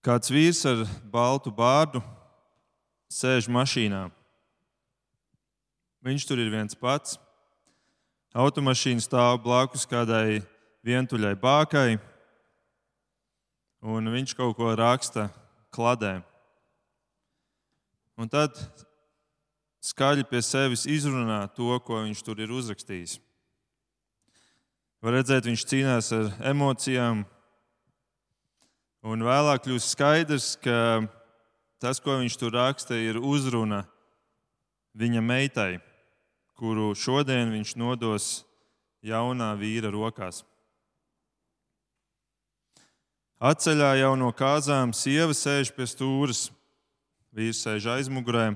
Kāds vīrs ar baltu bārdu sēž mašīnā. Viņš tur ir viens pats. Automašīna stāv blakus kādai vientuļai bākai, un viņš kaut ko raksta kladē. Un tad skaļi pie sevis izrunā to, ko viņš tur ir uzrakstījis. Var redzēt, viņš cīnās ar emocijām, un vēlāk kļūst skaidrs, ka tas, ko viņš tur raksta, ir uzruna viņa meitai, kuru šodien viņš nodos jaunā vīra rokās. Atceļā jau no kāzām sieva sēž pie stūres, vīrs sēž aizmugurē,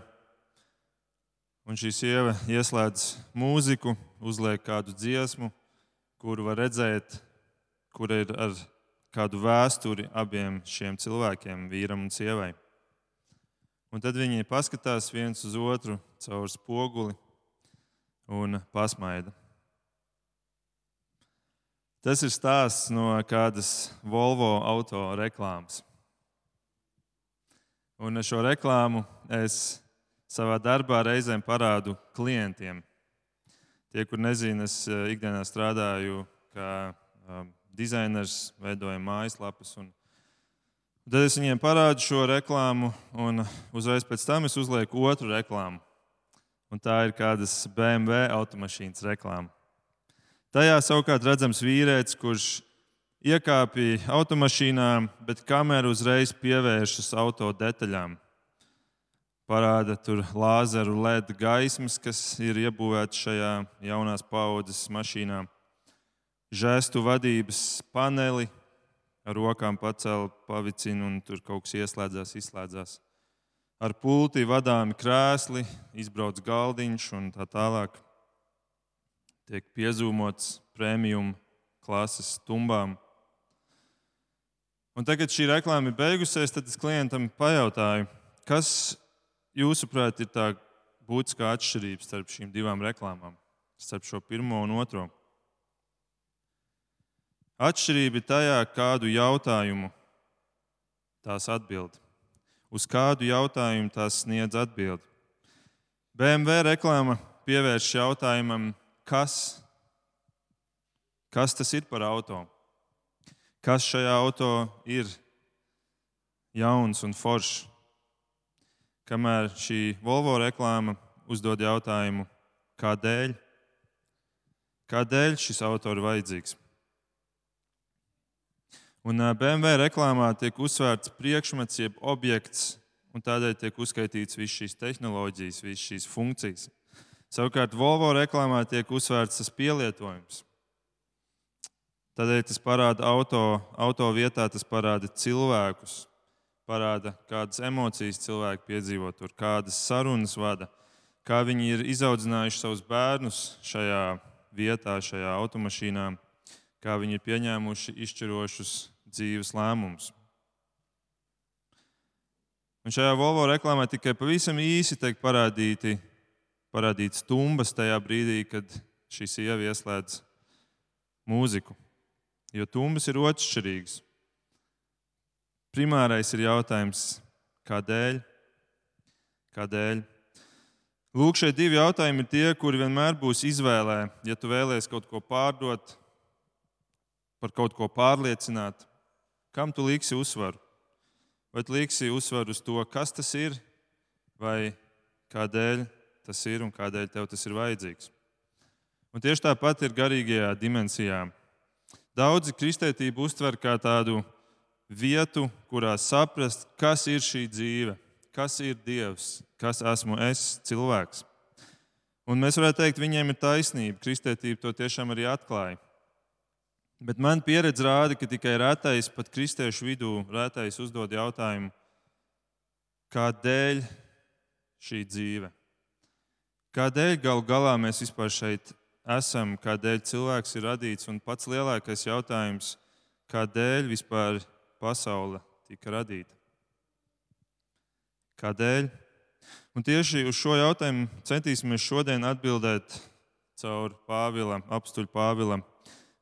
un šī sieva ieslēdz mūziku, uzliek kādu dziesmu, kuru var redzēt, kur ir ar kādu vēsturi abiem šiem cilvēkiem, vīram un sievai. Un tad viņi paskatās viens uz otru caur spoguli un pasmaida. Tas ir stāsts no kādas Volvo auto reklāmas. Un šo reklāmu es savā darbā reizēm parādu klientiem. Tie, kur nezina, es eh, ikdienā strādāju kā um, dizainers, veidoju mājaslapas. Un tad es viņiem parādu šo reklāmu, un uzreiz pēc tam es uzlieku otru reklāmu. Un tā ir kādas BMW automašīnas reklāma. Tajā savukārt redzams vīrietis, kurš iekāpja automašīnā, bet kamera uzreiz pievēršas auto detaļām. Parāda tur lāzeru LED gaismas, kas ir iebūvētas šajā jaunās paudzes mašīnā. Žēstu vadības paneli ar rokām pacēla pavicinu un tur kaut kas ieslēdzās, izslēdzās. Ar pulti vadāmi krēsli, izbrauc galdiņš un tā tālāk tiek piezūmots prēmijuma klases stumbām. Un tagad šī reklāma ir beigusies, tad es klientam pajautāju, kas jūsuprāt ir tā būtiskā atšķirība starp šīm divām reklāmām, starp šo pirmo un otro. Atšķirība ir tajā, kādu jautājumu tās atbild. Uz kādu jautājumu tās sniedz atbildi. BMW reklāma pievērš jautājumam, kas, kas tas ir par auto. Kas šajā auto ir jauns un foršs? Kamēr šī Volvo reklāma uzdod jautājumu, kādēļ, kādēļ šis auto ir vajadzīgs. Un BMW reklāmā tiek uzsvērts priekšmets, jeb objekts, un tādēļ tiek uzskaitīts visas šīs tehnoloģijas, visas šīs funkcijas. Savukārt Volvo reklāmā tiek uzsvērts tas pielietojums. Tādēļ tas parāda auto, auto vietā, tas parāda cilvēkus, parāda, kādas emocijas cilvēki piedzīvo tur, kādas sarunas vada, kā viņi ir izaudzinājuši savus bērnus šajā vietā, šajā automašīnā, kā viņi ir pieņēmuši izšķirošus dzīves lēmumus. Un šajā Volvo reklāmā tikai pavisam īsi tiek parādīti parādīts stumbas tajā brīdī, kad šī sieva ieslēdz mūziku. Jo tumbas ir otršķirīgas. Primārais ir jautājums, kādēļ? kādēļ? Lūk, šie divi jautājumi ir tie, kuri vienmēr būs izvēlē. Ja tu vēlēsies kaut ko pārdot, par kaut ko pārliecināt, kam tu liksi uzsvaru? Vai tu liksi uzsvaru uz to, kas tas ir, vai kādēļ tas ir un kādēļ tev tas ir vajadzīgs. Un tieši tāpat ir garīgajā dimensijā. Daudzi kristētību uztver kā tādu vietu, kurā saprast, kas ir šī dzīve, kas ir Dievs, kas esmu es, cilvēks. Un mēs varētu teikt, viņiem ir taisnība. Kristētība to tiešām arī atklāja. Bet man pieredze rāda, ka tikai rētais, pat kristiešu vidū, rētais uzdod jautājumu, kādēļ šī dzīve? Kādēļ gal galā mēs vispār šeit esam, kādēļ cilvēks ir radīts? Un pats lielākais jautājums, kādēļ vispār pasaule tika radīta? Kādēļ? Un tieši uz šo jautājumu centīsimies šodien atbildēt caur Pāvila, apstuļu Pāvila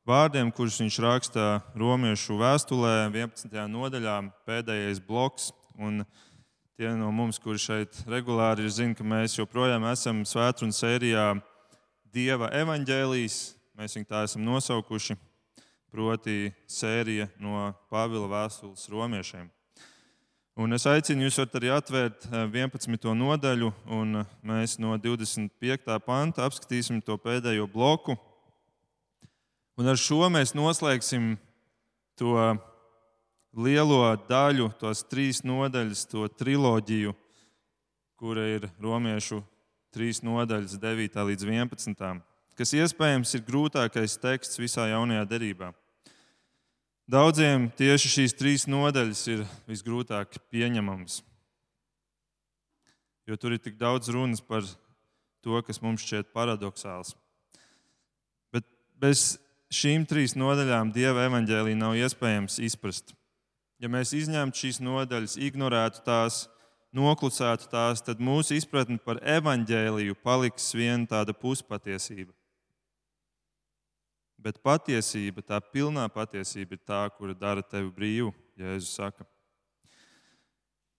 vārdiem, kurus viņš raksta Romiešu vēstulē, 11. nodaļā, pēdējais bloks. Un tie no mums, kuriem šeit regulāri ir, zina, ka mēs joprojām esam svētdienas sērijā Dieva evaņģēlijas. Mēs viņu tā esam nosaukuši, proti, sērija no Pāvila vēstules romiešiem. Un es aicinu jūs arī atvērt 11. Eh, nodaļu, un mēs no 25. panta apskatīsim to pēdējo bloku. Un ar šo mēs noslēgsim to lielo daļu, tos trīs nodaļas, to triloģiju, kura ir romiešu trīs nodaļas, 9 līdz 11, kas iespējams ir grūtākais teksts visā jaunajā derībā. Daudziem tieši šīs trīs nodaļas ir visgrūtāk pieņemamas, jo tur ir tik daudz runas par to, kas mums šķiet paradoxāls. Bet bez šīm trīs nodaļām Dieva evaņģēlī nav iespējams izprast. Ja mēs izņemtu šīs nodaļas, ignorētu tās, noklusētu tās, tad mūsu izpratne par evaņģēliju paliks viena tāda puspatiesība. Bet patiesība, tā pilnā patiesība ir tā, kura dara tevi brīvu, Jēzus saka.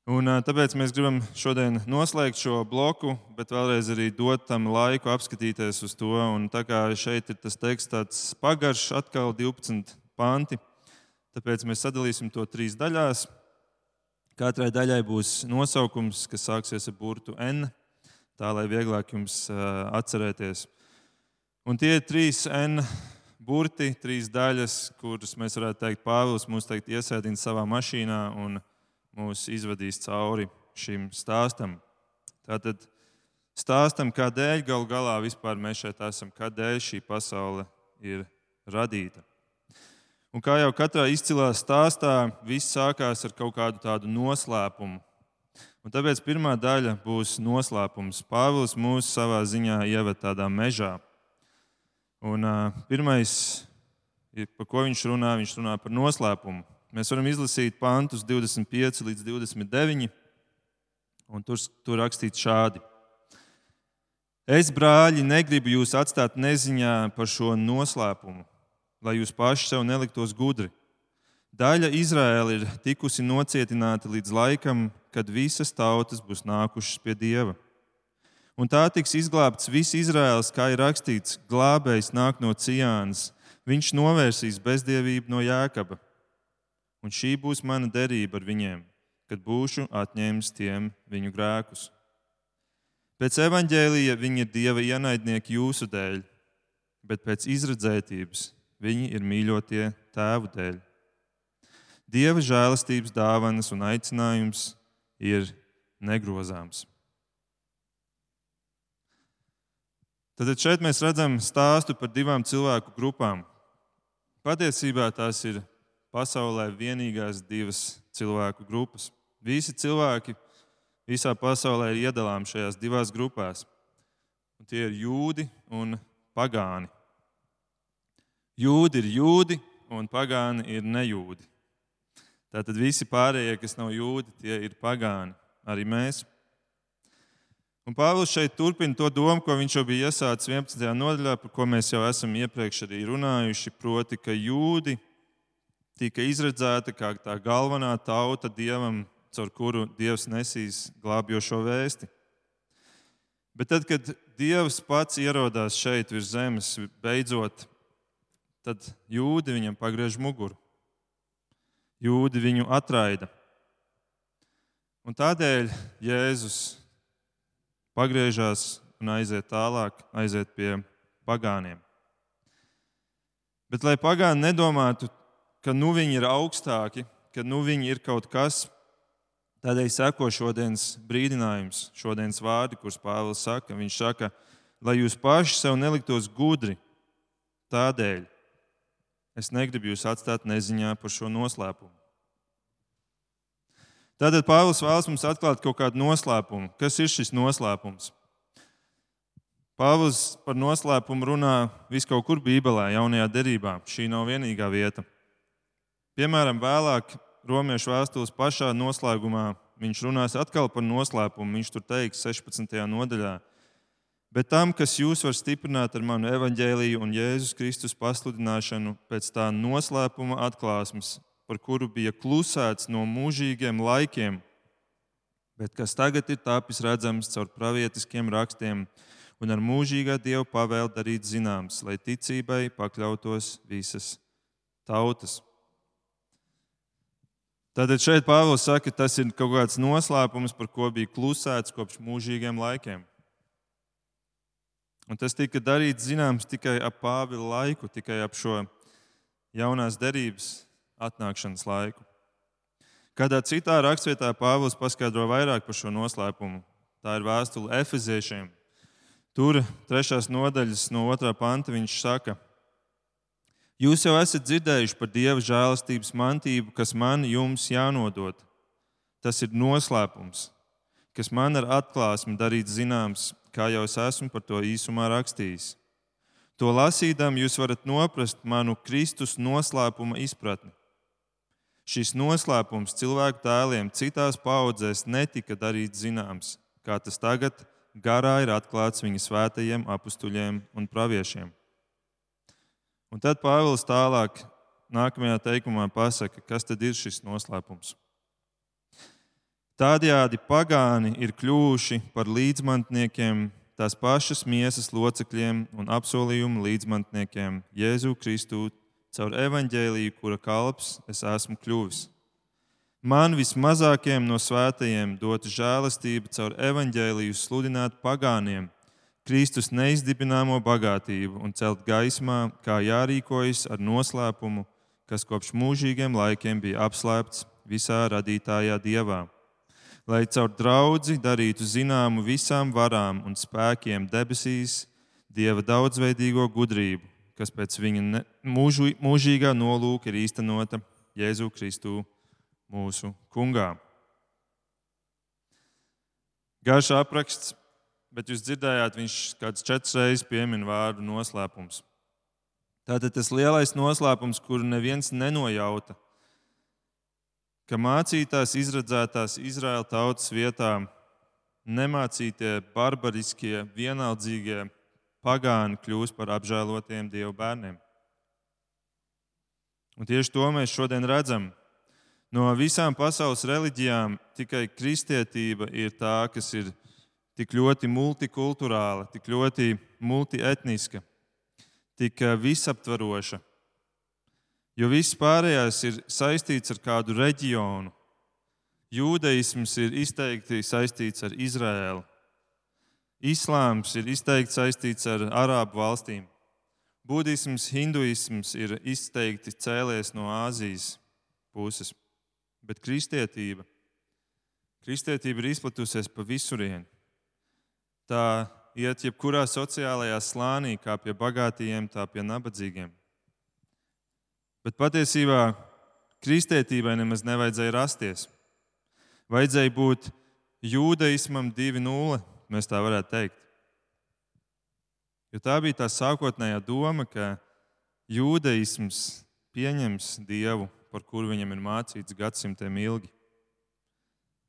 Un, tāpēc mēs gribam šodien noslēgt šo bloku, bet vēlreiz arī dot tam laiku apskatīties uz to. Un tā kā šeit ir tas teksts tāds pagarš, atkal 12 panti, tāpēc mēs sadalīsim to trīs daļās. Katrai daļai būs nosaukums, kas sāksies ar burtu N, tā lai vieglāk jums atcerēties. Un tie ir trīs N burti, trīs daļas, kuras mēs varētu teikt, Pāvils mūs teikt, iesēdina savā mašīnā. Un, mūs izvadīs cauri šim stāstam. Tātad stāstam, kādēļ galu galā vispār mēs šeit esam, kādēļ šī pasaule ir radīta. Un kā jau katrā izcilā stāstā, viss sākās ar kaut kādu tādu noslēpumu. Un tāpēc pirmā daļa būs noslēpums. Pāvils mūs savā ziņā ieved tādā mežā. Un, uh, pirmais, par ko viņš runā, viņš runā par noslēpumu. Mēs varam izlasīt pantus 25 līdz 29, un tur, tur rakstīts šādi. Es, brāļi, negribu jūs atstāt neziņā par šo noslēpumu, lai jūs paši sev neliktos gudri. Daļa Izraēla ir tikusi nocietināta līdz laikam, kad visas tautas būs nākušas pie Dieva. Un tā tiks izglābts viss Izraēls, kā ir rakstīts, glābējs nāk no Cijānas. Viņš novērsīs bezdievību no Jēkaba un šī būs mana derība ar viņiem, kad būšu atņēmis tiem viņu grēkus. Pēc evaņģēlīja viņi ir dieva ienaidnieki jūsu dēļ, bet pēc izredzētības viņi ir mīļotie tēvu dēļ. Dieva žēlastības dāvanas un aicinājums ir negrozāms. Tad šeit mēs redzam stāstu par divām cilvēku grupām. Patiesībā tās ir pasaulē vienīgās divas cilvēku grupas. Visi cilvēki visā pasaulē ir iedalāmi šajās divās grupās. Un tie ir jūdi un pagāni. Jūdi ir jūdi, un pagāni ir nejūdi. Tātad visi pārējie, kas nav jūdi, tie ir pagāni, arī mēs. Un Pāvils šeit turpina to domu, ko viņš jau bija iesācis 11. nodaļā, par ko mēs jau esam iepriekš arī runājuši. Proti, ka jūdi tika izredzēta kā tā galvenā tauta dievam, caur kuru dievs nesīs glābjošo vēsti. Bet tad, kad dievs pats ierodās šeit virs zemes, beidzot, tad jūdi viņam pagriež muguru. Jūdi viņu atraida. Un tādēļ Jēzus pagriežās un aiziet tālāk, aiziet pie pagāniem. Bet lai pagāni nedomātu, ka nu viņi ir augstāki, ka nu viņi ir kaut kas. Tādēļ seko šodienas brīdinājums, šodienas vārdi, kurus Pāvils saka. Viņš saka, lai jūs paši sev neliktos gudri. Tādēļ es negribu jūs atstāt neziņā par šo noslēpumu. Tātad Pāvils vēlas mums atklāt kaut kādu noslēpumu. Kas ir šis noslēpums? Pāvils par noslēpumu runā viskaur kur Bībelē, jaunajā derībā. Šī nav vienīgā vieta. Piemēram, vēlāk Romiešu vēstules pašā noslēgumā viņš runās atkal par noslēpumu. Viņš tur teiks 16. nodaļā. bet tam, kas jūs var stiprināt ar manu evaņģēliju un Jēzus Kristus pasludināšanu pēc tā noslēpuma atklāsmes, par kuru bija klusēts no mūžīgiem laikiem, bet kas tagad ir tapis redzams caur pravietiskiem rakstiem un ar mūžīgā Dieva pavēlu darīt zināms, lai ticībai pakļautos visas tautas. Tātad šeit Pāvils saka, ka tas ir kaut kāds noslēpums, par ko bija klusēts kopš mūžīgiem laikiem. Un tas tika darīts zināms tikai ap Pāvila laiku, tikai ap šo jaunās derības atnākšanas laiku. Kādā citā rakstvietā Pāvils paskaidro vairāk par šo noslēpumu. Tā ir vēstule Efeziešiem. Tur, trešās nodaļas, no otrā panta, viņš saka, Jūs jau esat dzirdējuši par Dieva žēlastības mantību, kas man jums jānodod. Tas ir noslēpums, kas man ar atklāsmi darīts zināms, kā jau es esmu par to īsumā rakstījis. To lasīdam, jūs varat noprast manu Kristus noslēpuma izpratni. Šis noslēpums cilvēku tēliem citās paudzēs netika darīts zināms, kā tas tagad garā ir atklāts viņa svētajiem apstuļiem un praviešiem. Un tad Pāvils tālāk, nākamajā teikumā, pasaka, kas tad ir šis noslēpums. Tādējādi pagāni ir kļuvuši par līdzmantniekiem tās pašas miesas locekļiem un apsolījumu līdzmantniekiem Jēzu Kristu caur evaņģēlīju, kura kalps es esmu kļuvis. Man vismazākajiem no svētajiem dota žēlastība caur evaņģēlīju sludināt pagāniem, Kristus neizdibināmo bagātību un celt gaismā, kā jārīkojas ar noslēpumu, kas kopš mūžīgiem laikiem bija apslēpts visā radītājā dievā. Lai caur draugu darītu zināmu visām varām un spēkiem debesīs, dieva daudzveidīgo gudrību, kas pēc viņa mūžu, mūžīgā nolūka ir īstenota Jēzu Kristu mūsu kungā. Garš apraksts, bet jūs dzirdējāt, viņš kāds četras reizes piemin vārdu noslēpums. Tātad tas lielais noslēpums, kuru neviens nenojauta, ka mācītās izredzētās Izraēla tautas vietā nemācītie, barbariskie, vienaldzīgie pagāni kļūs par apžēlotiem Dieva bērniem. Un tieši to mēs šodien redzam. No visām pasaules reliģijām tikai kristietība ir tā, kas ir tik ļoti multikulturāla, tik ļoti multietniska, tik eh, visaptvaroša. Jo viss pārējais ir saistīts ar kādu reģionu. Jūdaisms ir izteikti saistīts ar Izraēlu. Islāms ir izteikti saistīts ar Arābu valstīm. Budisms, hinduisms ir izteikti cēlies no Āzijas puses, bet kristietība, kristietība ir izplatusies pa visurienu. Tā iet jebkurā sociālajā slānī, kā pie bagātīgiem, tā pie nabadzīgiem. Bet patiesībā kristietībai nemaz nevajadzēja rasties. Vajadzēja būt jūdaismam 2.0 mēs tā varētu teikt. Jo tā bija tā sākotnējā doma, ka jūdaisms pieņems dievu, par kuru viņam ir mācīts gadsimtiem ilgi.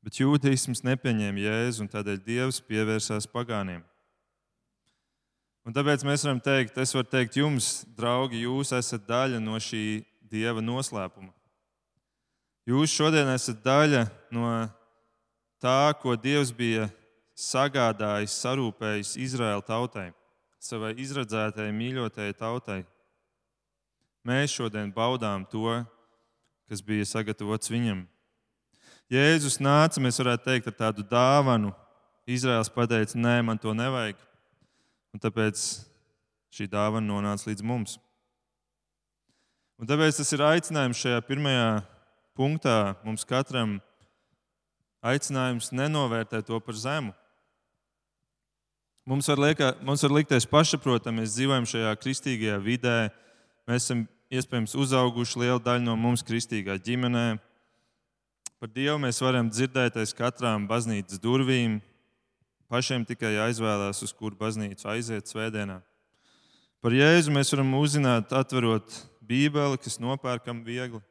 Bet jūdaisms nepieņēma jēzu, un tādēļ dievs pievērsās pagāniem. Un tāpēc mēs varam teikt, es varu teikt jums, draugi, jūs esat daļa no šī dieva noslēpuma. Jūs šodien esat daļa no tā, ko Dievs bija sagādājis, sarūpējis Izraēla tautai, savai izradzētajai, mīļotajai tautai. Mēs šodien baudām to, kas bija sagatavots viņam. Jēzus nāca, mēs varētu teikt, ar tādu dāvanu. Izraels pateica, nē, man to nevajag. Un tāpēc šī dāvana nonāca līdz mums. Un tāpēc tas ir aicinājums šajā pirmajā punktā mums katram aicinājums nenovērtēt to par zemu. Mums var, liekā, mums var likties pašsaprotami, mēs dzīvojam šajā kristīgajā vidē. Mēs esam iespējams uzauguši liela daļa no mums kristīgā ģimenē. Par Dievu mēs varam dzirdēt aiz katrām baznīcas durvīm. Pašiem tikai aizvēlēties, uz kuru baznīcu aiziet svētdienā. Par Jēzu mēs varam uzzināt, atverot Bībeli, kas nopērkam viegli.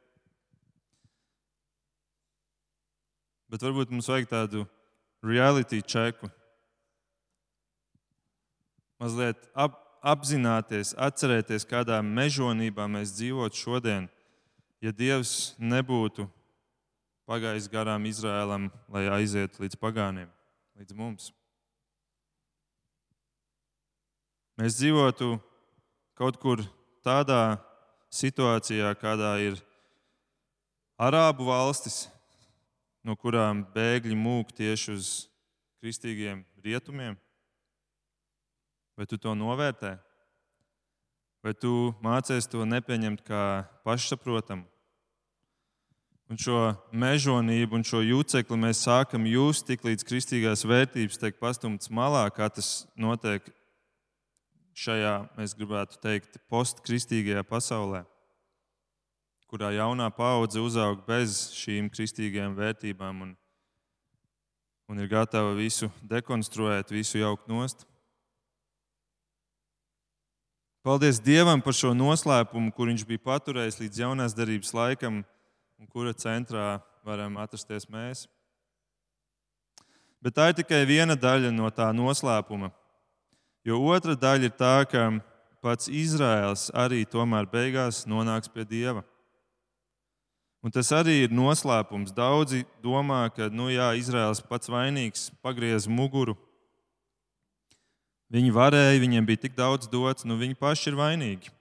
Bet varbūt mums vajag tādu reality cheku, mazliet ap, apzināties, atcerēties, kādā mežonībā mēs dzīvotu šodien, ja Dievs nebūtu pagājis garām Izrēlam, lai aizietu līdz pagāniem, līdz mums. Mēs dzīvotu kaut kur tādā situācijā, kādā ir Arābu valstis, no kurām bēgļi mūk tieši uz kristīgiem rietumiem. Vai tu to novērtē? Vai tu mācies to nepieņemt kā pašsaprotamu? Un šo mežonību un šo jūcekli mēs sākam just tik līdz kristīgās vērtības tiek pastumtas malā, kā tas notiek šajā, mēs gribētu teikt, postkristīgajā pasaulē, kurā jaunā paudze uzaug bez šīm kristīgajām vērtībām un, un ir gatava visu dekonstruēt, visu jaukt nost. Paldies Dievam par šo noslēpumu, kur viņš bija paturējis līdz jaunās darbības laikam, un kura centrā varam atrasties mēs. Bet tā ir tikai viena daļa no tā noslēpuma. Jo otra daļa ir tā, ka pats Izraels arī tomēr beigās nonāks pie Dieva. Un tas arī ir noslēpums. Daudzi domā, ka nu, jā, Izraels pats vainīgs, pagriez muguru, Viņi varēja, viņiem bija tik daudz dots, nu viņi paši ir vainīgi.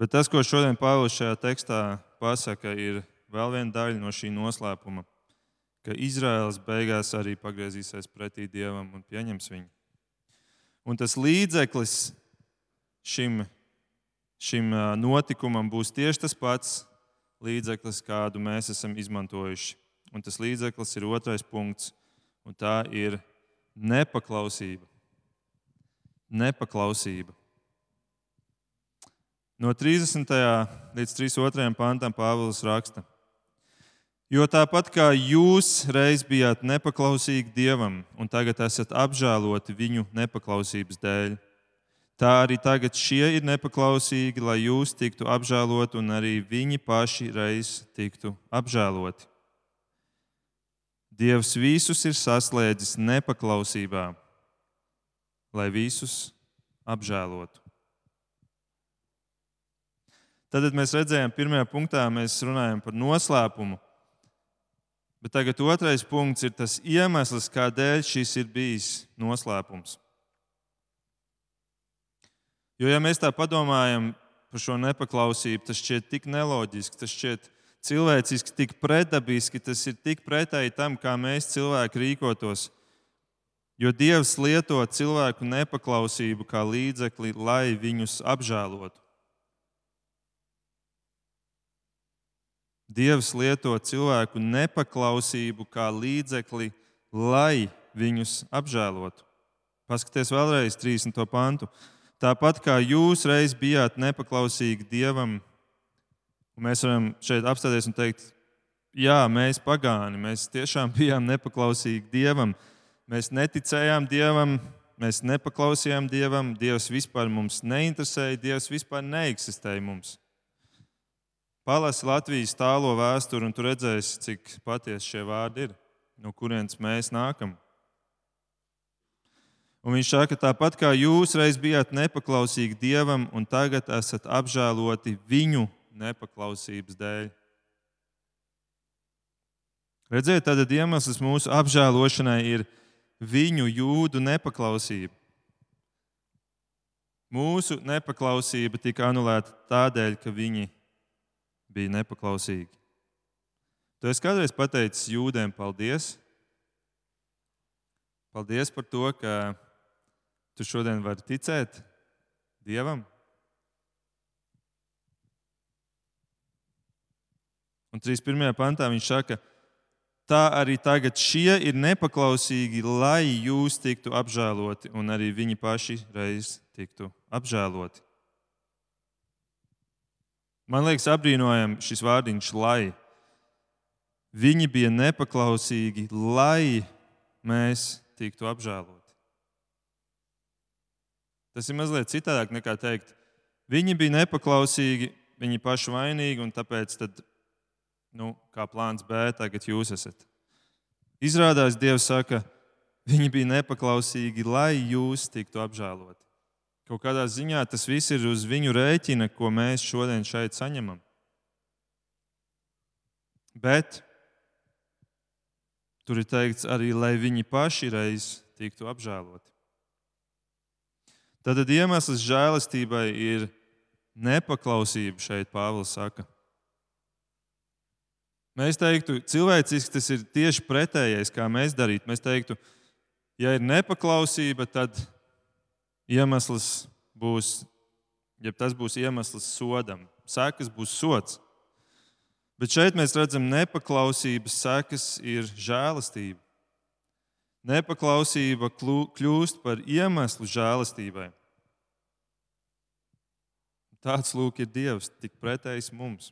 Bet tas, ko šodien Pāvils šajā tekstā pasaka, ir vēl viena daļa no šī noslēpuma, ka Izraels beigās arī pagriezīsies pretī Dievam un pieņems viņu. Un tas līdzeklis šim, šim notikumam būs tieši tas pats līdzeklis, kādu mēs esam izmantojuši. Un tas līdzeklis ir otrais punkts, un tā ir nepaklausība. Nepaklausība. No 30. līdz 32. pantam Pāvils raksta, jo tāpat kā jūs reiz bijāt nepaklausīgi Dievam un tagad esat apžēloti viņu nepaklausības dēļ, tā arī tagad šie ir nepaklausīgi, lai jūs tiktu apžēloti un arī viņi paši reiz tiktu apžēloti. Dievs visus ir saslēdzis nepaklausībā, lai visus apžēlotu. Tad mēs redzējām, pirmajā punktā mēs runājam par noslēpumu. Bet tagad otrais punkts ir tas iemesls, kādēļ šis ir bijis noslēpums. Jo, ja mēs tā padomājam par šo nepaklausību, tas šķiet tik neloģiski, tas šķiet cilvēciski, tik pretdabiski, tas ir tik pretēji tam, kā mēs cilvēki rīkotos. Jo Dievs lieto cilvēku nepaklausību kā līdzekli, lai viņus apžēlotu. Dievs lieto cilvēku nepaklausību kā līdzekli, lai viņus apžēlotu. Paskaties vēlreiz 30. pantu. Tāpat kā jūs reiz bijāt nepaklausīgi Dievam, mēs varam šeit apstāties un teikt, jā, mēs pagāni, mēs tiešām bijām nepaklausīgi Dievam. Mēs neticējām Dievam, mēs nepaklausījām Dievam, Dievs vispār mums neinteresēja, Dievs vispār neeksistēja mums. Palasi Latvijas tālo vēsturi, un tu redzēsi, cik patiesi šie vārdi ir, no kurienes mēs nākam. Un viņš saka, tāpat kā jūs reiz bijāt nepaklausīgi Dievam, un tagad esat apžēloti viņu nepaklausības dēļ. Redziet, tad iemesls mūsu apžēlošanai ir viņu jūdu nepaklausība. Mūsu nepaklausība tika anulēta tādēļ, ka viņi bija nepaklausīgi. Tu esi kādreiz pateicis jūdiem paldies? Paldies par to, ka tu šodien vari ticēt Dievam. Un 31. pantā viņš saka, tā arī tagad šie ir nepaklausīgi, lai jūs tiktu apžēloti, un arī viņi paši reiz tiktu apžēloti. Man liekas, apbrīnojami šis vārdiņš, lai. Viņi bija nepaklausīgi, lai mēs tiktu apžēloti. Tas ir mazliet citādāk nekā teikt, viņi bija nepaklausīgi, viņi paši vainīgi, un tāpēc nu, kā plāns B, tagad jūs esat. Izrādās, Dievs saka, Viņi bija nepaklausīgi, lai jūs tiktu apžēloti. Kaut kādā ziņā tas viss ir uz viņu rēķina, ko mēs šodien šeit saņemam. Bet tur ir teikts arī, lai viņi paši reiz tiktu apžēloti. Tad iemesls žēlastībai ir nepaklausība, šeit Pāvils saka. Mēs teiktu, cilvēciski tas ir tieši pretējais, kā mēs darītu. Mēs teiktu, ja ir nepaklausība, tad iemesls būs, ja tas būs iemesls sodam, sekas būs sots. Bet šeit mēs redzam, ka nepaklausības sekas ir žēlastība. Nepaklausība kļūst par iemeslu žēlastībai. Tāds lūk ir Dievs, tik pretējs mums,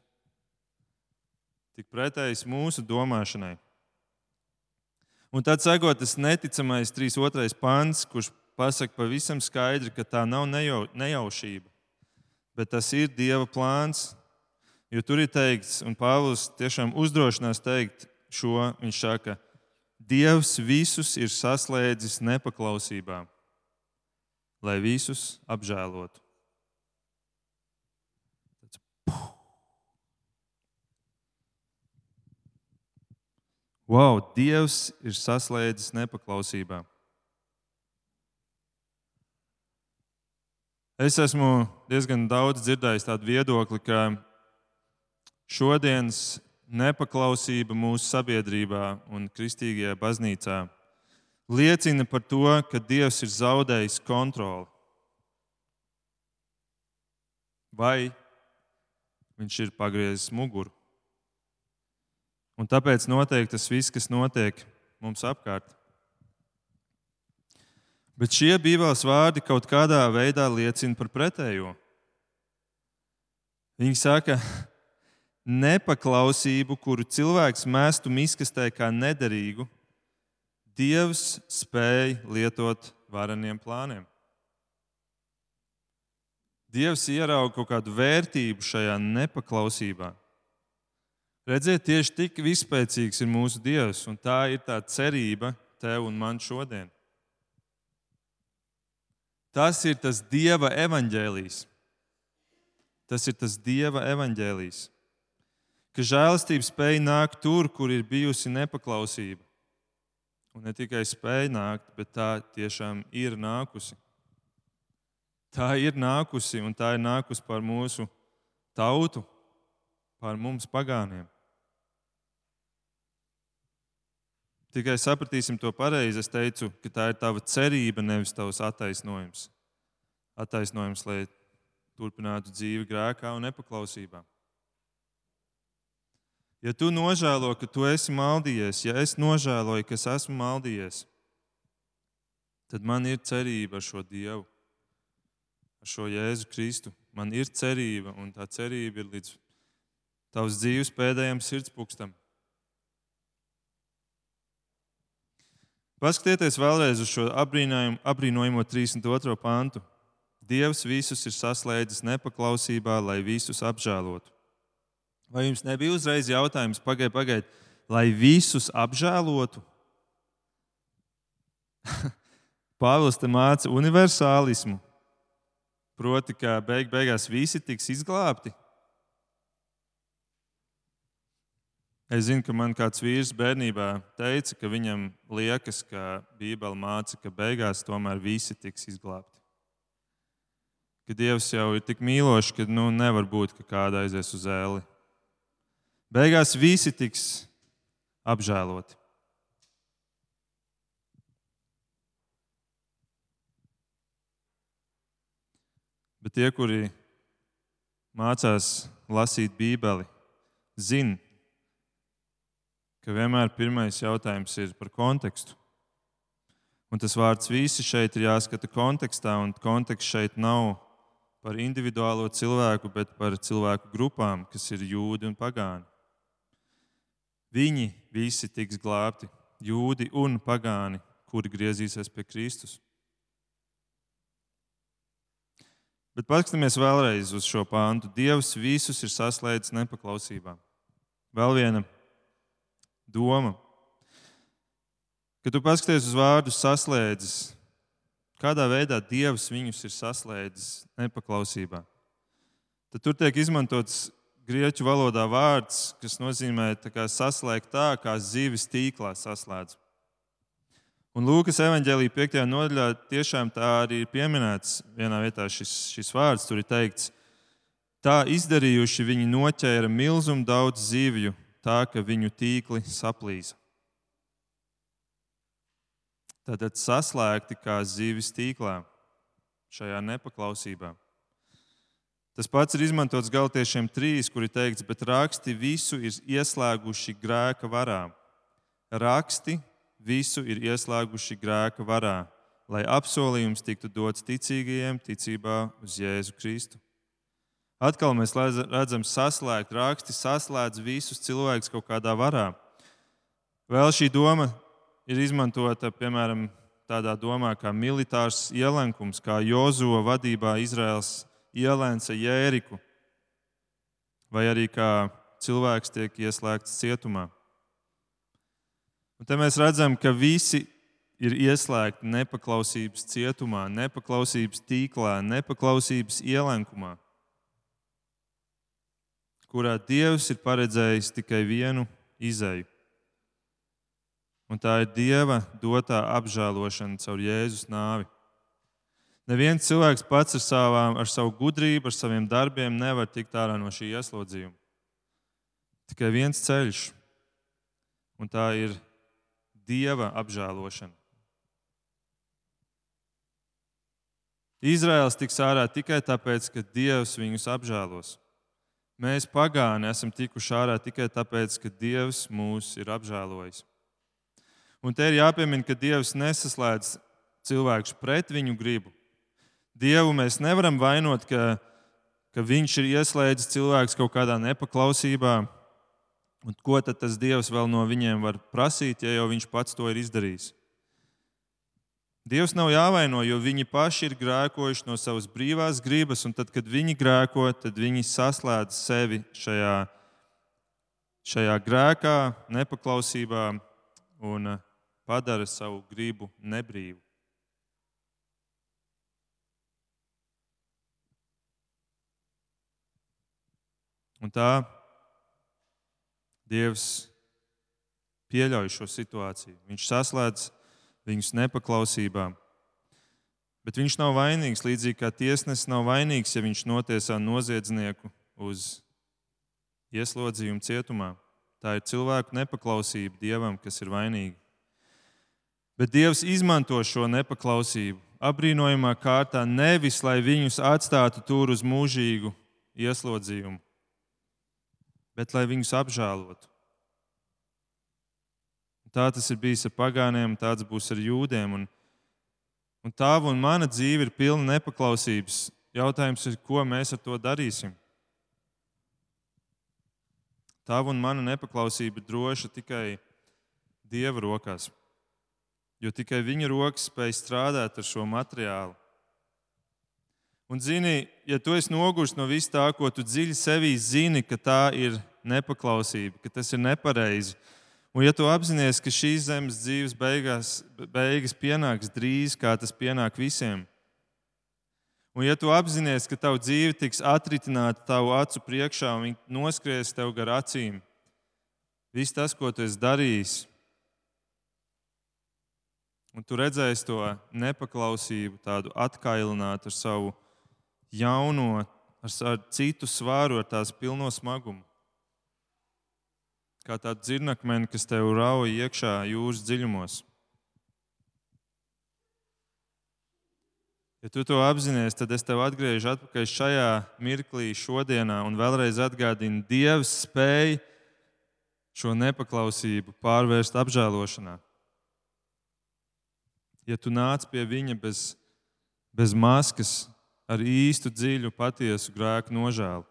tik pretējs mūsu domāšanai. Un tad sekot tas neticamais 3.2. pāns, kurš pasaka pavisam skaidri, ka tā nav nejau, nejaušība, bet tas ir Dieva plāns. Jo tur ir teikts, un Pāvils tiešām uzdrošinās teikt šo, viņš saka, Dievs visus ir saslēdzis nepaklausībā, lai visus apžēlotu. Wow, Dievs ir saslēdzis nepaklausībā. Es esmu diezgan daudz dzirdējis tādu viedokli, ka šodienas nepaklausība mūsu sabiedrībā un kristīgajā baznīcā liecina par to, ka Dievs ir zaudējis kontroli. Vai viņš ir pagriezis muguru? Un tāpēc notiek tas viss, kas notiek mums apkārt. Bet šie Bībeles vārdi kaut kādā veidā liecina par pretējo. Viņi saka, nepaklausību, kuru cilvēks mestu miskastē kā nederīgu, Dievs spēja lietot vareniem plāniem. Dievs ierauga kaut kādu vērtību šajā nepaklausībā. Redziet, tieši tik vispēcīgs ir mūsu Dievs, un tā ir tā cerība tev un man šodien. Tas ir tas Dieva evaņģēlijs. Tas ir tas Dieva evaņģēlijs. Ka žēlastība spēja nākt tur, kur ir bijusi nepaklausība. Un ne tikai spēja nākt, bet tā tiešām ir nākusi. Tā ir nākusi un tā ir nākusi par mūsu tautu, par mums pagāniem. Tikai sapratīsim to pareizi. Es teicu, ka tā ir tava cerība, nevis tavs attaisnojums. Attaisnojums, lai turpinātu dzīvi grēkā un nepaklausībā. Ja tu nožēlo, ka tu esi maldījies, ja es nožēloju, ka es esmu maldījies, tad man ir cerība ar šo Dievu, ar šo Jēzu Kristu. Man ir cerība, un tā cerība ir līdz tavs dzīves pēdējiem sirdspūkstam. Paskatieties vēlreiz uz šo apbrīnojamo 32. pantu. Dievs visus ir saslēdzis nepaklausībā, lai visus apžēlotu. Vai jums nebija uzreiz jautājums, pagaidiet, pagaidiet, lai visus apžēlotu? Pāvils te māca universālismu, proti, ka beig beigās visi tiks izglābti. Es zinu, ka man kāds vīrs bērnībā teica, ka viņam liekas, ka Bībele māca, ka beigās tomēr visi tiks izglābti. Ka Dievs jau ir tik mīlošs, ka nu, nevar būt, ka kāda aizies uz ēli. Beigās visi tiks apžēloti. Bet tie, kuri mācās lasīt Bībeli, zina, ka vienmēr pirmais jautājums ir par kontekstu. Un tas vārds visi šeit ir jāskata kontekstā, un konteksts šeit nav par individuālo cilvēku, bet par cilvēku grupām, kas ir jūdi un pagāni. Viņi visi tiks glābti, jūdi un pagāni, kuri griezīsies pie Kristus. Bet paskatāmies vēlreiz uz šo pāntu. Dievs visus ir saslēdzis nepaklausībā. Vēl viena doma. Kad tu paskaties uz vārdu saslēdzis, kādā veidā Dievs viņus ir saslēdzis nepaklausībā, tad tur tiek izmantots grieķu valodā vārds, kas nozīmē saslēgt tā, kā zivis tīklā saslēdz. Un Lūkas evanģēlīja 5. nodaļā tiešām tā arī ir pieminēts. Vienā vietā šis, šis vārds tur ir teikts, tā izdarījuši viņi noķēra milzumu daudz zivju, tā ka viņu tīkli saplīsa. Tātad saslēgti kā zivis tīklā šajā nepaklausībā. Tas pats ir izmantots Galtiešiem trīs, kur ir teikts, bet raksti visu ir ieslēguši grēka varā. Raksti visu ir ieslēguši grēka varā, lai apsolījums tiktu dots ticīgajiem ticībā uz Jēzu Kristu. Atkal mēs redzam, saslēgt raksti, saslēdz visus cilvēkus kaut kādā varā. Vēl šī doma ir izmantota piemēram tādā domā kā militārs ielenkums, kā Jozo vadībā Izraels ielēca Jēriku, vai arī kā cilvēks tiek ieslēgts cietumā. Un te mēs redzam, ka visi ir ieslēgti nepaklausības cietumā, nepaklausības tīklā, nepaklausības ielenkumā, kurā Dievs ir paredzējis tikai vienu izēju. Un tā ir Dieva dotā apžēlošana caur Jēzus nāvi. Neviens cilvēks pats ar, savām, ar savu gudrību, ar saviem darbiem nevar tikt ārā no šī ieslodzījuma. Tikai viens ceļš, un tā ir dieva apžēlošana. Izraels tiks ārā tikai tāpēc, ka Dievs viņus apžēlos. Mēs pagāni esam tikuši ārā tikai tāpēc, ka Dievs mūs ir apžēlojis. Un te ir jāpiemina, ka Dievs nesaslēdz cilvēkus pret viņu gribu. Dievu mēs nevaram vainot, ka, ka Viņš ir ieslēdzis cilvēkus kaut kādā nepaklausībā, Un ko tad tas Dievs vēl no viņiem var prasīt, ja jau viņš pats to ir izdarījis? Dievs nav jāvaino, jo viņi paši ir grēkojuši no savas brīvās gribas, un tad, kad viņi grēko, tad viņi saslēdz sevi šajā, šajā grēkā, nepaklausībā un eh, padara savu gribu nebrīvu. Un tā Dievs pieļauj šo situāciju. Viņš saslēdz viņus nepaklausībā. Bet viņš nav vainīgs, līdzīgi kā tiesnesis nav vainīgs, ja viņš notiesā noziedznieku uz ieslodzījumu cietumā. Tā ir cilvēku nepaklausība Dievam, kas ir vainīga. Bet Dievs izmanto šo nepaklausību apbrīnojamā kārtā nevis, lai viņus atstātu tur uz mūžīgu ieslodzījumu, bet lai viņus apžēlotu. Tā tas ir bijis ar pagāniem, tāds būs ar jūdiem. Un, un tava un mana dzīve ir pilna nepaklausības. Jautājums ir, ko mēs ar to darīsim? Tava un mana nepaklausība droša tikai Dieva rokās, jo tikai Viņa rokas spēj strādāt ar šo materiālu. Un, zini, ja tu esi noguris no vis tā, ko tu dziļi sevī zini, ka tā ir nepaklausība, ka tas ir nepareizi, un ja tu apzinājies, ka šīs zemes dzīves beigās, beigas pienāks drīz, kā tas pienāk visiem, un ja tu apzinājies, ka tava dzīve tiks atritināta tavu acu priekšā un noskries tev gar acīm, viss tas, ko tu esi darījis, un tu redzēsi to nepaklausību, tādu atkailinātu ar savu jauno, ar, ar citu svāru, ar tās pilno smagumu. Kā tāda dzirnakmeni, kas tev rauj iekšā jūras dziļumos. Ja tu to apzinājies, tad es tev atgriežu atpakaļ šajā mirklī, šodienā, un vēlreiz atgādinu, Dievs spēj šo nepaklausību pārvērst apžēlošanā. Ja tu nāc pie viņa bez, bez maskas, ar īstu, dziļu, patiesu grēku nožēlu.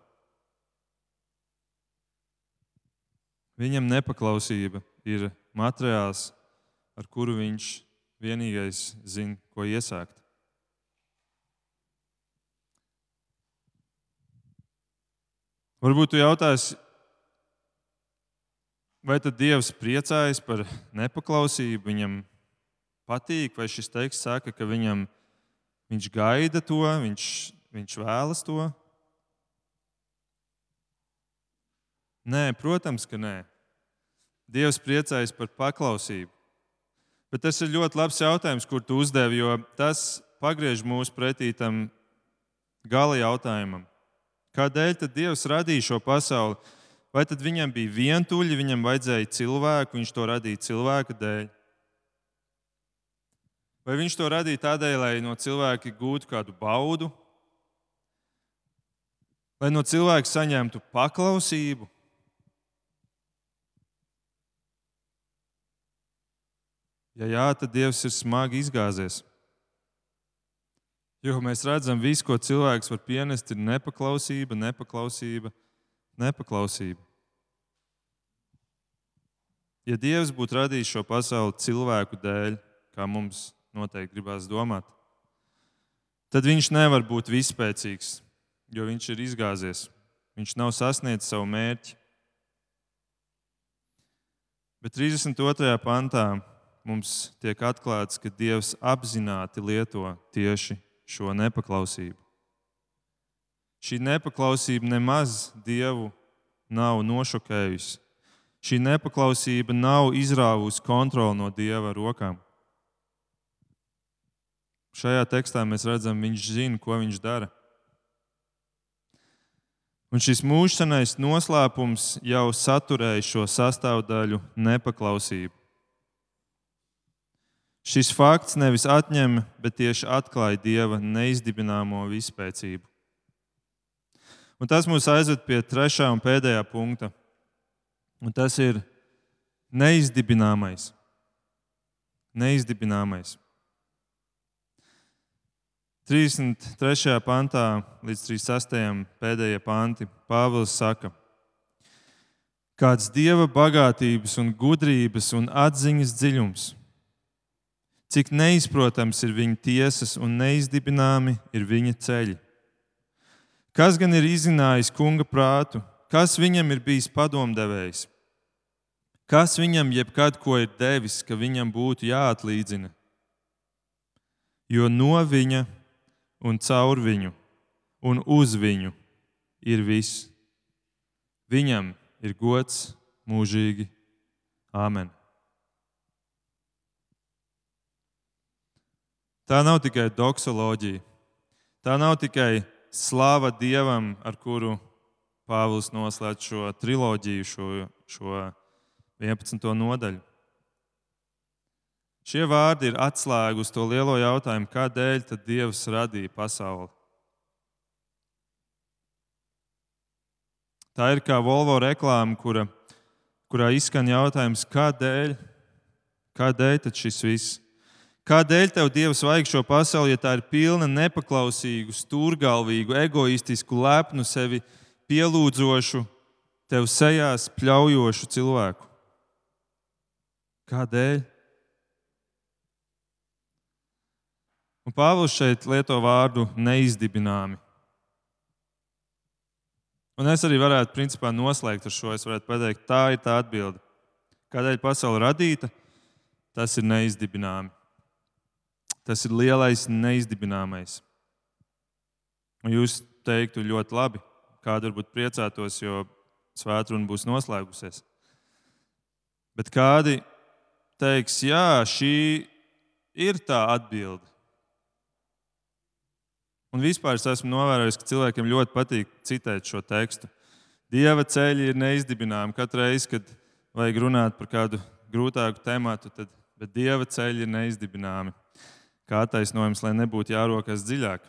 Viņam nepaklausība ir materiāls, ar kuru viņš vienīgais zina, ko iesākt. Varbūt jūs jautājat, vai tad Dievs priecājas par nepaklausību? Viņam patīk, vai šis teksts saka, ka viņam, viņš gaida to, viņš, viņš vēlas to? Nē, protams, ka nē. Dievs priecājas par paklausību. Bet tas ir ļoti labs jautājums, kur tu uzdevi, jo tas pagriež mūsu pretī tam gala jautājumam. Kādēļ tad Dievs radīja šo pasauli? Vai tad viņam bija vientuļi, viņam vajadzēja cilvēku, viņš to radīja cilvēka dēļ? Vai viņš to radīja tādēļ, lai no cilvēka gūtu kādu baudu, lai no cilvēka saņemtu paklausību? Ja jā, tad Dievs ir smagi izgāzies. Jo mēs redzam, ka viss, ko cilvēks var pienest, ir nepaklausība, nepaklausība, nepaklausība. Ja Dievs būtu radījis šo pasauli cilvēku dēļ, kā mums noteikti gribās domāt, tad viņš nevar būt vispēcīgs, jo viņš ir izgāzies. Viņš nav sasniedzis savu mērķi. Bet 32. pantā mums tiek atklāts, ka Dievs apzināti lieto tieši šo nepaklausību. Šī nepaklausība nemaz Dievu nav nošokējusi. Šī nepaklausība nav izrāvusi kontroli no Dieva rokām. Šajā tekstā mēs redzam, viņš zina, ko viņš dara. Un šis mūžsanais noslēpums jau saturēja šo sastāvdaļu nepaklausību. Šis fakts nevis atņem, bet tieši atklāja dieva neizdibināmo vispēcību. Un tas mūs aizved pie trešā un pēdējā punkta. Un tas ir neizdibināmais. Neizdibināmais. 33. pantā līdz 36. pēdējie panti Pāvils saka, kāds dieva bagātības un gudrības un atziņas dziļums cik neizprotams ir viņa tiesas un neizdibināmi ir viņa ceļi. Kas gan ir izzinājis kunga prātu, kas viņam ir bijis padomdevējs? Kas viņam jebkad ko ir devis, ka viņam būtu jāatlīdzina? Jo no viņa un caur viņu un uz viņu ir viss. Viņam ir gods mūžīgi. Āmen! Tā nav tikai doksoloģija. Tā nav tikai slāva Dievam, ar kuru Pāvils noslēdz šo triloģiju, šo, šo 11. nodaļu. Šie vārdi ir atslēga uz to lielo jautājumu, kādēļ tad Dievs radīja pasauli. Tā ir kā Volvo reklāma, kura, kurā izskan jautājums, kādēļ, kādēļ šis viss? Kādēļ tev Dievs vajag šo pasauli, ja tā ir pilna nepaklausīgu, stūrgalvīgu, egoistisku, lepnu, sevi pielūdzošu, tev sejās pļaujošu cilvēku? Kādēļ? Un Pāvils šeit lieto vārdu neizdibināmi. Un es arī varētu principā noslēgt ar šo. Es varētu pateikt, tā ir tā atbilde. Kādēļ pasaule radīta? Tas ir neizdibināmi. Tas ir lielais neizdibināmais. Un jūs teiktu ļoti labi, kāda varbūt priecātos, jo svētdiena būs noslēgusies. Bet kādi teiks, jā, šī ir tā atbilde. Un vispār es esmu novērojis, ka cilvēkiem ļoti patīk citēt šo tekstu. Dieva ceļi ir neizdibināmi. Katru reizi, kad vajag runāt par kādu grūtāku tematu, tad Dieva ceļi ir neizdibināmi kā attaisnojums, lai nebūtu jārokas dziļāk.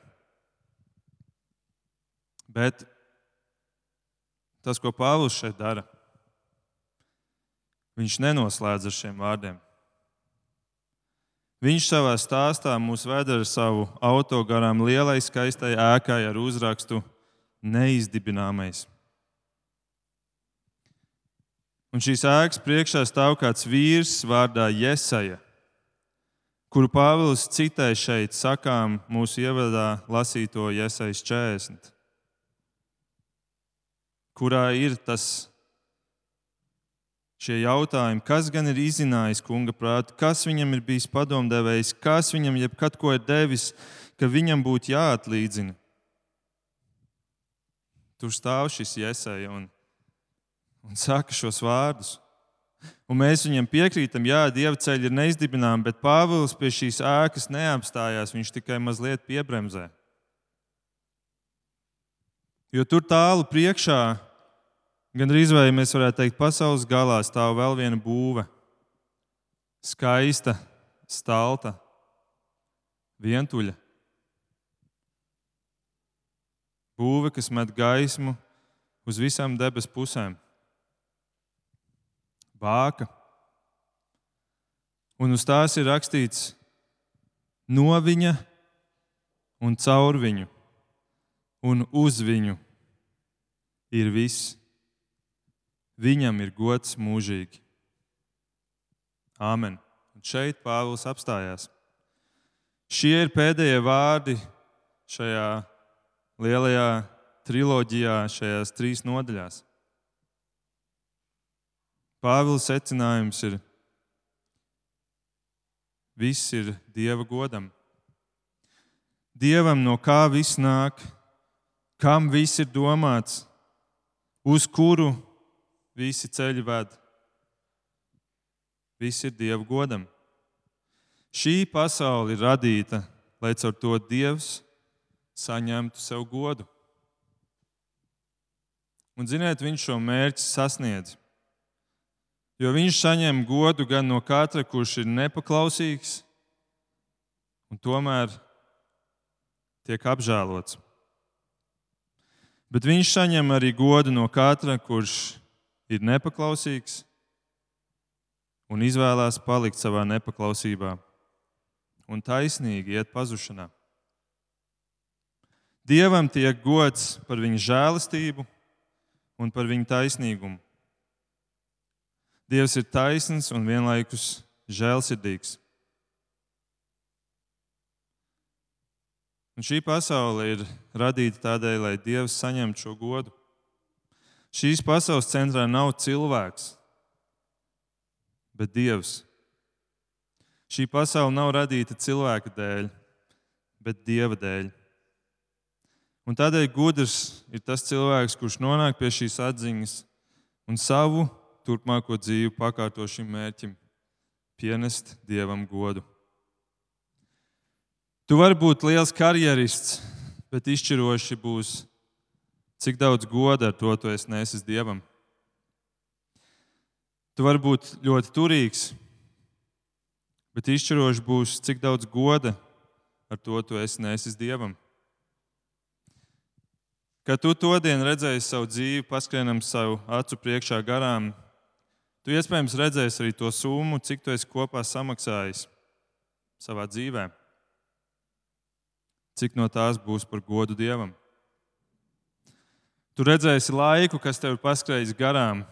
Bet tas, ko Pāvils šeit dara, viņš nenoslēdz ar šiem vārdiem. Viņš savā stāstā mūs ved ar savu auto garām lielai, skaistai ēkai ar uzrakstu Neizdibināmais. Un šīs ēkas priekšā stāv kāds vīrs vārdā Jesaja kuru Pāvils citē šeit, sakām mūsu ievadā lasīto Iesais 40, kurā ir tas šie jautājumi, kas gan ir izzinājis kunga prātu, kas viņam ir bijis padomdevējs, kas viņam jebkad ko ir devis, ka viņam būtu jāatlīdzina. Tur stāv šis iesēja un, un saka šos vārdus. Un mēs viņam piekrītam, jā, dieva ceļi ir neizdibināmi, bet Pāvils pie šīs ēkas neapstājās. Viņš tikai mazliet piebremzē. Jo tur tālu priekšā, gan arī vai mēs varētu teikt, pasaules galā stāv vēl viena būve. Skaista, stalta, vientuļa. Būve, kas met gaismu uz visām debesu pusēm vāka. Un uz tās ir rakstīts no viņa un caur viņu un uz viņu ir viss. Viņam ir gods mūžīgi. Āmen. Un šeit Pāvils apstājās. Šie ir pēdējie vārdi šajā lielajā triloģijā, šajās trīs nodaļās. Pāvila secinājums ir, viss ir Dieva godam. Dievam no kā viss nāk, kam viss ir domāts, uz kuru visi ceļi ved. Viss ir Dieva godam. Šī pasaule ir radīta, lai caur to Dievs saņemtu sev godu. Un, ziniet, viņš šo mērķi sasniedz. Jo viņš saņem godu gan no katra, kurš ir nepaklausīgs, un tomēr tiek apžēlots. Bet viņš saņem arī godu no katra, kurš ir nepaklausīgs un izvēlās palikt savā nepaklausībā un taisnīgi iet pazušanā. Dievam tiek gods par viņa žēlastību un par viņa taisnīgumu. Dievs ir taisns un vienlaikus žēlsirdīgs. Un šī pasaule ir radīta tādēļ, lai Dievs saņemtu šo godu. Šīs pasaules centrā nav cilvēks, bet Dievs. Šī pasaule nav radīta cilvēka dēļ, bet Dieva dēļ. Un tādēļ gudrs ir tas cilvēks, kurš nonāk pie šīs atziņas un savu turpmāko dzīvi pakārto šim mērķim - pienest dievam godu. Tu vari būt liels karjerists, bet izšķiroši būs, cik daudz goda ar to tu esi nesis dievam. Tu vari būt ļoti turīgs, bet izšķiroši būs, cik daudz goda ar to tu esi nesis dievam. Kad tu to dienu redzēji savu dzīvi, paskrienam savu acu priekšā garām, Tu iespējams redzēsi arī to summu, cik tu esi kopā samaksājis savā dzīvē. Cik no tās būs par godu Dievam? Tu redzēsi laiku, kas tev ir paskrējis garām.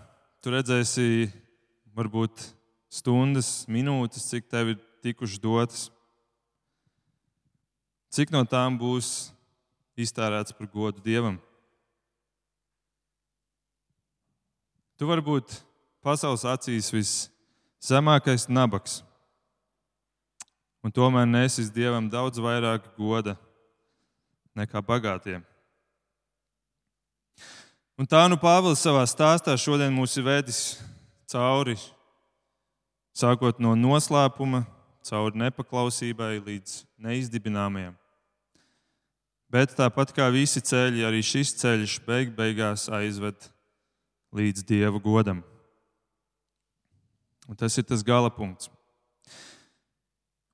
Tu redzēsi varbūt stundas, minūtes, cik tev ir tikušas dotas. Cik no tām būs iztērēts par godu Dievam? Tu varbūt pasaules acīs viszemākais nabaks. Un tomēr nesis Dievam daudz vairāk goda nekā bagātiem. Un tā nu Pāvils savā stāstā šodien mūs ir vedis cauri, sākot no noslēpuma, cauri nepaklausībai līdz neizdibināmajam. Bet tāpat kā visi ceļi, arī šis ceļš beig beigās aizved līdz Dieva godam. Un tas ir tas gala punkts.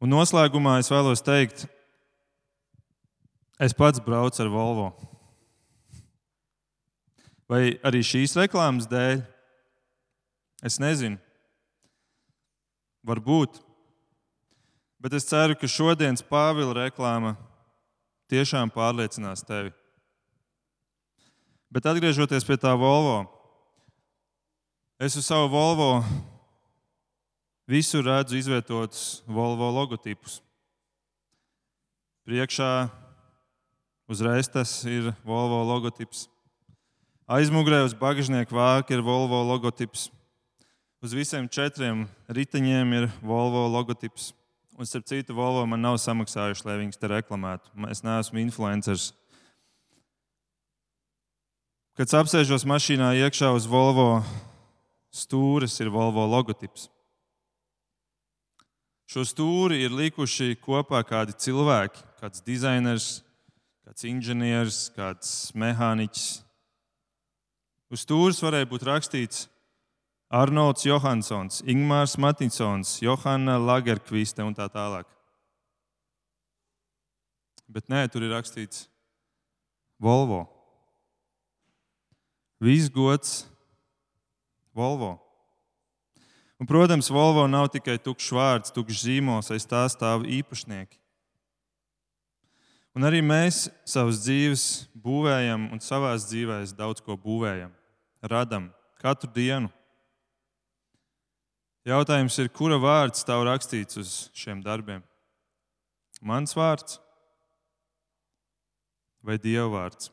Un noslēgumā es vēlos teikt, es pats braucu ar Volvo. Vai arī šīs reklāmas dēļ? Es nezinu. Varbūt. Bet es ceru, ka šodienas Pāvila reklāma tiešām pārliecinās tevi. Bet atgriežoties pie tā Volvo, es uz savu Volvo Visur redzu izvietotus Volvo logotipus. Priekšā uzreiz tas ir Volvo logotips. Aizmugurē uz bagāžnieku vāka ir Volvo logotips. Uz visiem četriem riteņiem ir Volvo logotips. Un, starp citu, Volvo man nav samaksājuši, lai viņas te reklamētu. Es neesmu influenceris. Kad apsēžos mašīnā iekšā uz Volvo stūres, ir Volvo logotips. Šo stūri ir likuši kopā kādi cilvēki, kāds dizainers, kāds inženieris, kāds mehāniķis. Uz stūres varēja būt rakstīts Arnolds Johansons, Ingmārs Matinsons, Johanna Lagerkviste un tā tālāk. Bet nē, tur ir rakstīts Volvo. Viss gods Volvo. Un, protams, Volvo nav tikai tukšs vārds, tukšs zīmols, aiz tā stāv īpašnieki. Un arī mēs savas dzīves būvējam un savā dzīvē daudz ko būvējam, radam katru dienu. Jautājums ir, kura vārds tev rakstīts uz šiem darbiem? Mans vārds vai Dieva vārds?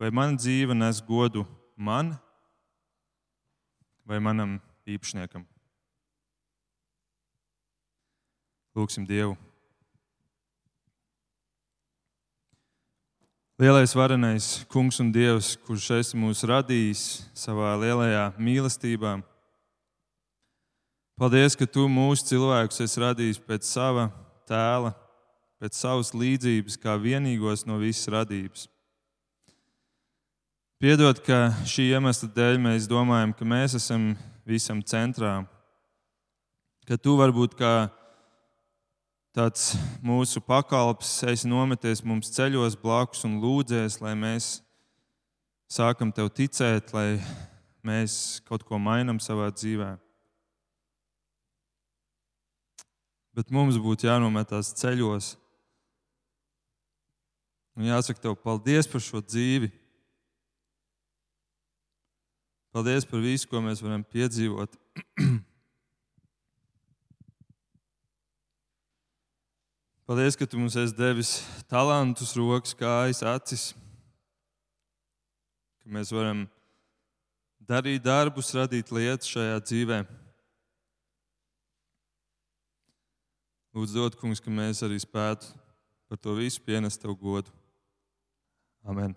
Vai mana dzīve nes godu man vai manam īpašniekam? Lūksim Dievu. Lielais varenais kungs un dievs, kurš esi mūs radījis savā lielajā mīlestībā Paldies, ka tu mūsu cilvēkus esi radījis pēc sava tēla, pēc savas līdzības, kā vienīgos no visas radības. Piedod, ka šī iemesla dēļ mēs domājam, ka mēs esam visam centrā, ka tu varbūt kā tāds mūsu pakalps esi nometies mums ceļos blakus un lūdzies, lai mēs sākam tev ticēt, lai mēs kaut ko mainām savā dzīvēm. bet mums būtu jānometās ceļos. Un jāsaka tev paldies par šo dzīvi. Paldies par visu, ko mēs varam piedzīvot. Paldies, ka tu mums esi devis talantus, rokas, kājas, acis. Ka mēs varam darīt darbus, radīt lietas šajā dzīvēm. Lūdzu, dod, kungs, ka mēs arī spētu par to visu pienest tev godu. Amen.